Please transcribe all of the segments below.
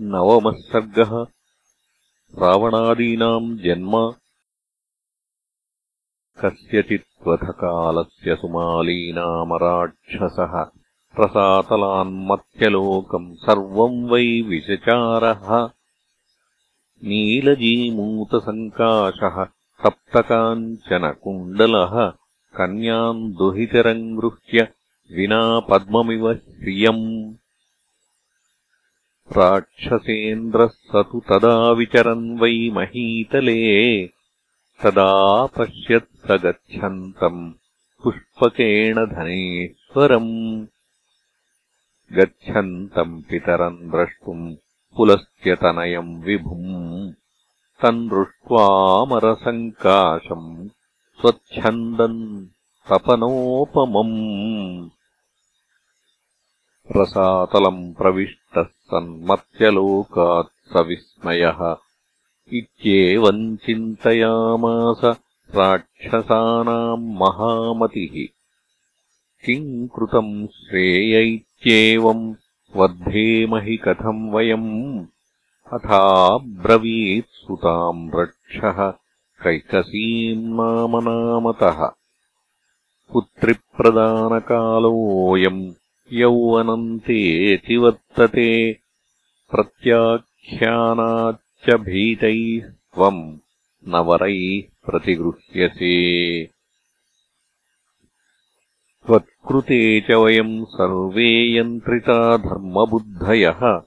नवमः सर्गः रावणादीनाम् जन्म कस्यचित्त्वथकालस्य सुमालीनामराक्षसः। प्रसातलान्मत्यलोकम् सर्वम् वै विचचारः नीलजीमूतसङ्काशः सप्तकाञ्चनकुण्डलः कन्याम् दुहितरम् गृह्य विना पद्ममिव श्रियम् राक्षसेन्द्रः स तु तदा विचरन् वै महीतले। तदा पश्यत् स गच्छन्तम् पुष्पकेण धनेश्वरम्। गच्छन्तम् पितरम् द्रष्टुम् पुलस्त्यतनयम् विभुम्। तम् स्वच्छन्दम् तपनोपमम्। रसातलम् प्रविष्टः सन्मत्यलोकात् स विस्मयः इत्येवम् चिन्तयामास राक्षसानाम् महामतिः। किम् कृतम् श्रेय इत्येवम् वर्धेमहि कथम् वयम् अथाब्रवीत्सुताम् रक्षः कैकसीम् नामनामतः पुत्रिप्रदानकालोऽयम् यौवनन्तेति वर्तते प्रत्याख्यानाच्च भीतैः त्वम् न वरैः प्रतिगृह्यसे। त्वत्कृते च वयम् सर्वे यन्त्रिता धर्मबुद्धयः।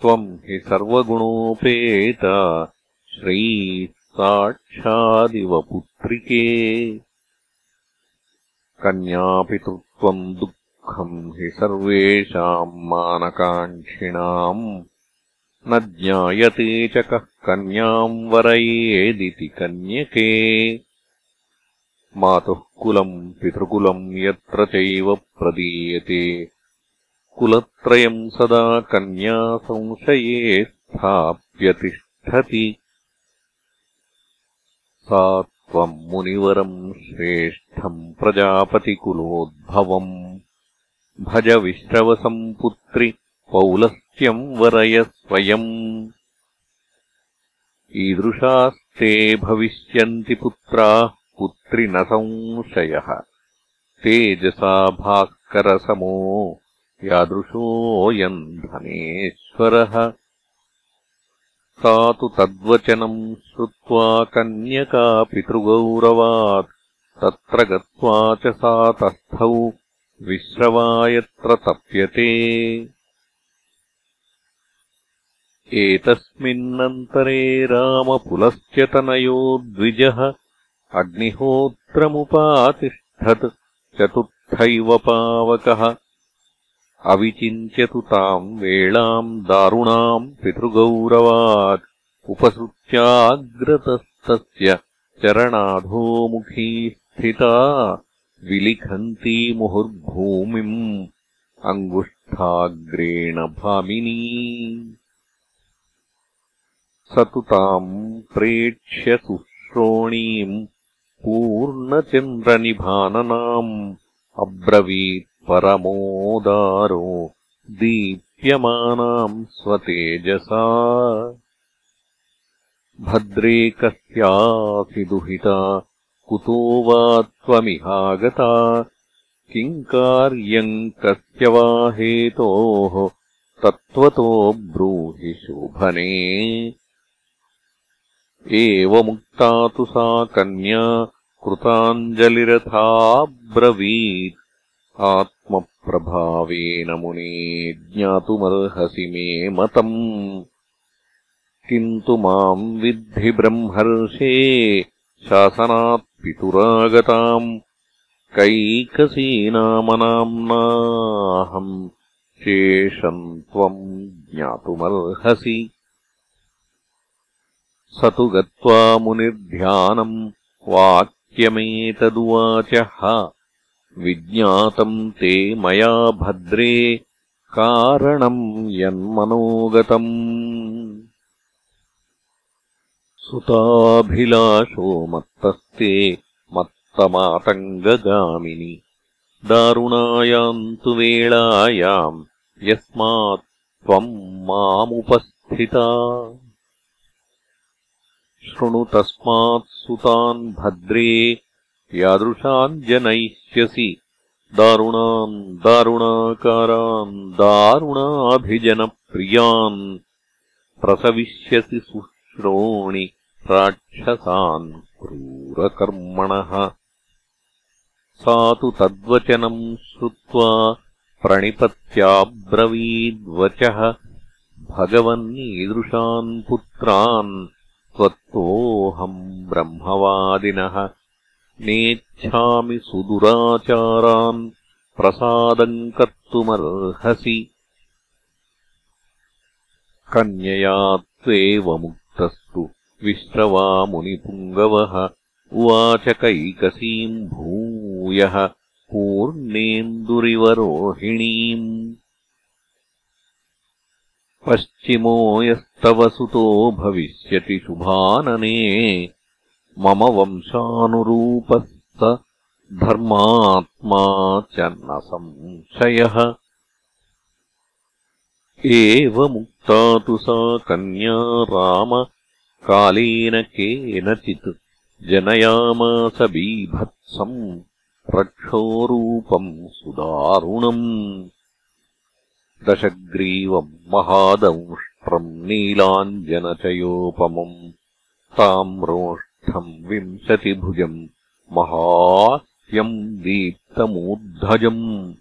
त्वम् हि सर्वगुणोपेता श्रैः साक्षादिव पुत्रिके कन्यापितृत्वम् दुःख हि सर्वेषाम् मानकाङ्क्षिणाम् न ज्ञायते च कः कन्याम् वरयेदिति कन्यके। मातुः कुलम् पितृकुलम् यत्र चैव प्रदीयते। कुलत्रयम् सदा कन्या संशये स्थाप्य तिष्ठति सा त्वम् मुनिवरम् श्रेष्ठम् प्रजापतिकुलोद्भवम् भज विश्रवसम् पुत्रि पौलस्त्यम् वरय स्वयम् ईदृशास्ते भविष्यन्ति पुत्राः पुत्रि न संशयः तेजसा भास्करसमो यादृशोऽयम् धनेश्वरः सा तु तद्वचनम् श्रुत्वा कन्यका पितृगौरवात् तत्र गत्वा च सा तस्थौ विश्रवायत्र तप्यते। एतस्मिन्नन्तरे रामपुलस्त्यतनयो द्विजः अग्निहोत्रमुपातिष्ठत्। चतुर्थैव पावकः। अविचिन्त्यतु ताम् वेळाम् दारुणाम् पितृगौरवात्। उपसृत्याग्रतस्तस्य चरणाधोमुखी स्थिता विलिखन्ती मुहुर्भूमिम् अङ्गुष्ठाग्रेण भामिनी। स तु ताम् प्रेक्ष्य शुश्रोणीम् पूर्णचन्द्रनिभाननाम् अब्रवीत् परमोदारो दीप्यमानाम् स्वतेजसा। भद्रे कस्यासि दुहिता कुतो वा त्वमिहागता? किम् कार्यम् कस्य वा हेतोः तत्त्वतो ब्रूहि शोभने। एवमुक्ता तु सा कन्या कृताञ्जलिरथाब्रवीत्। आत्मप्रभावेन मुने ज्ञातुमर्हसि मे मतम्। किन्तु माम् विद्धि ब्रह्मर्षे शासनात् पितुरागताम् कैकसीनामनाम्नाहम् शेषम् त्वम् ज्ञातुमर्हसि। स तु गत्वा मुनिर्ध्यानम् वाक्यमेतदुवाचः। विज्ञातम् ते मया भद्रे कारणम् यन्मनोगतम् सुताभिलाषो मत्तस्ते मत्तमातङ्गगामिनि। दारुणायाम् तु वेळायाम् यस्मात् त्वम् मामुपस्थिता। शृणु तस्मात् सुतान् भद्रे यादृशान् जनयिष्यसि। दारुणान् दारुणाकारान् दारुणाभिजनप्रियान् प्रसविष्यसि सुश्रोणि राक्षसान् क्रूरकर्मणः। सा तु तद्वचनम् श्रुत्वा प्रणिपत्याब्रवीद्वचः भगवन्नीदृशान् पुत्रान् त्वत्तोऽहम् ब्रह्मवादिनः। नेच्छामि सुदुराचारान् प्रसादम् कर्तुमर्हसि। कन्यया त्वेवमुक्तस्तु विश्रवामुनिपुङ्गवः उवाच कैकसीम् भूयः पूर्णेन्दुरिवरोहिणीम्। पश्चिमो यस्तव सुतो भविष्यति शुभानने मम वंशानुरूपः स धर्मात्मा च न संशयः। एवमुक्ता तु सा कन्या रामकालेन केनचित् जनयामास बीभत्सम् रक्षोरूपम् सुदारुणम्। दशग्रीवम् महादंष्ट्रम् नीलाञ्जनचयोपमम् ताम्रोष् विंशतिभुजम् महाह्यम् दीप्तमूर्धजम्।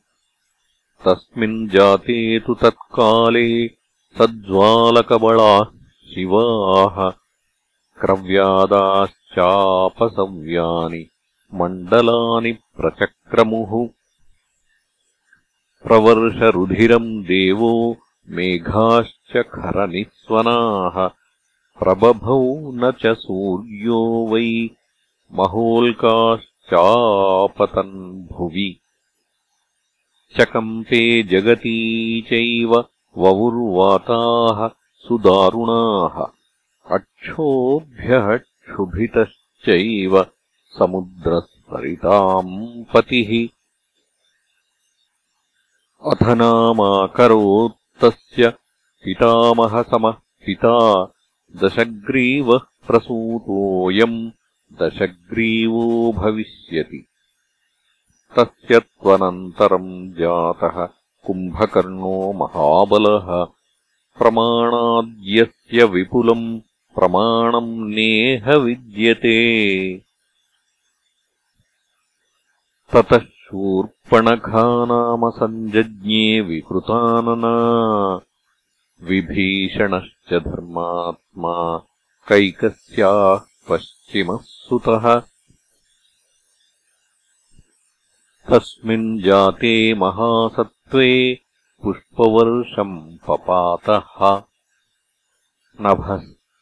तस्मिन् जाते तु तत्काले सज्ज्वालकबलाः शिवाः क्रव्यादाश्चापसव्यानि मण्डलानि प्रचक्रमुः प्रवर्षरुधिरम् देवो मेघाश्च खरनिःस्वनाः प्रबभौ न च सूर्यो वै महोल्काश्चापतन् भुवि। चकम्पे जगती चैव ववुर्वाताः सुदारुणाः अक्षोभ्यः क्षुभितश्चैव समुद्रः पतिः। अथ नामाकरोत्तस्य पितामहसमः पिता दशग्रीवः प्रसूतोऽयम् दशग्रीवो भविष्यति। तस्य त्वनन्तरम् जातः कुम्भकर्णो महाबलः। प्रमाणाद्यस्य विपुलम् प्रमाणम् नेह विद्यते। ततः शूर्पणखानामसञ्जज्ञे विकृतानना विभीषणश्च धर्मात्मा कैकस्याः पश्चिमः सुतः। तस्मिन् जाते महासत्त्वे पुष्पवर्षम् पपातः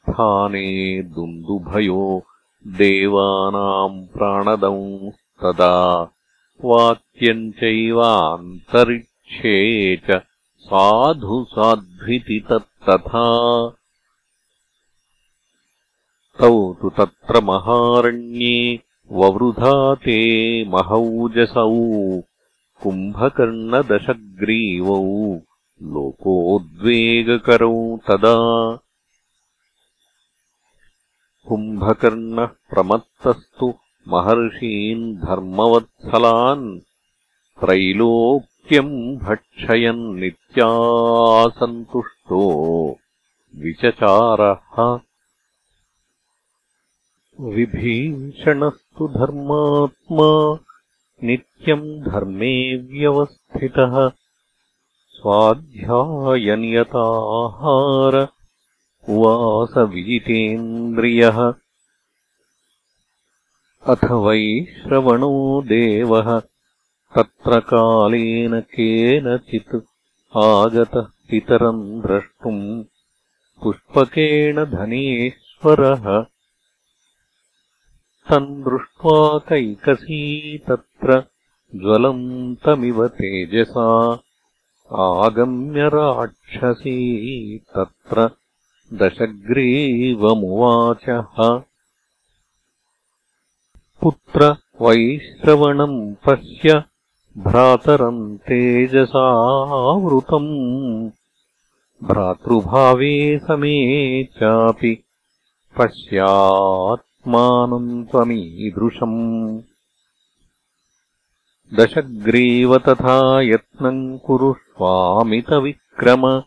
नभस्थाने दुन्दुभयो देवानाम् प्राणदंस्तदा वाक्यम् चैवान्तरिक्षे च साधु साध्विति तत्तथा। तौ तु तत्र महारण्ये ववृधा ते महौजसौ कुम्भकर्णदशग्रीवौ लोकोद्वेगकरौ तदा कुम्भकर्णः प्रमत्तस्तु महर्षीन् धर्मवत्सलान् त्रैलो भक्षयन् नित्यासन्तुष्टो विचचारः। विभीषणस्तु धर्मात्मा नित्यम् धर्मे व्यवस्थितः स्वाध्यायनियताहार उवासविजितेन्द्रियः अथ वैश्रवणो देवः। तत्र कालेन केनचित् आगतः पितरम् द्रष्टुम् पुष्पकेण धनेश्वरः। तम् दृष्ट्वा कैकसी तत्र ज्वलन्तमिव तेजसा। आगम्य राक्षसी तत्र दशग्रीवमुवाचः। पुत्र वैश्रवणम् पश्य भ्रातरम् तेजसावृतम्। भ्रातृभावे समे चापि पश्यात्मानम् त्वमीदृशम् दशग्रीव तथा यत्नम् कुरुष्वामितविक्रम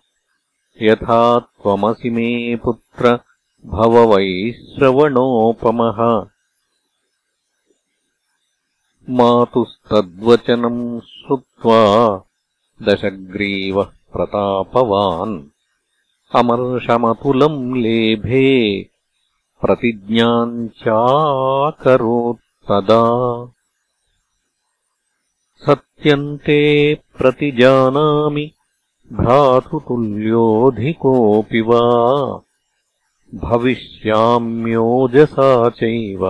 यथा त्वमसि मे पुत्र भववैश्रवणोपमः मातुस्तद्वचनम् श्रुत्वा दशग्रीवः प्रतापवान्। अमर्षमतुलम् लेभे प्रतिज्ञाम् चाकरोत्तदा सत्यन्ते प्रतिजानामि भ्रातुतुल्योऽधिकोऽपि वा भविष्याम्योजसा चैव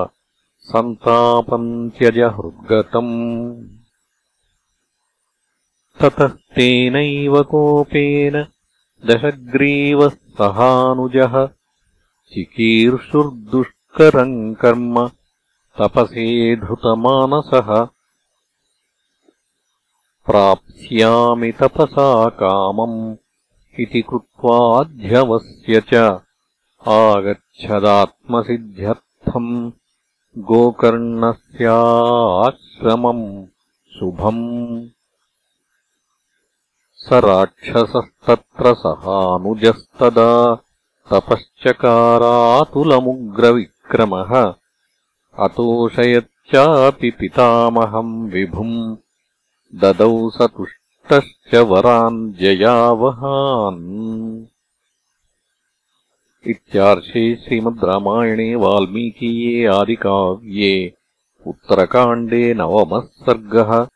सन्तापम् त्यज हृद्गतम् ततः तेनैव कोपेन सहानुजः चिकीर्षुर्दुष्करम् कर्म तपसे धृतमानसः प्राप्स्यामि तपसा कामम् इति कृत्वाध्यवस्य च आगच्छदात्मसिद्ध्यर्थम् गोकर्णस्याश्रमम् शुभम्। स राक्षसस्तत्र सहानुजस्तदा तपश्चकारातुलमुग्रविक्रमः। अतोषयच्चापि पितामहम् विभुम् ददौ स तुष्टश्च वरान् जयावहान्। इत्यार्षे श्रीमद् रामायणे वाल्मीकीये आदिकाव्ये उत्तरकाण्डे नवमः सर्गः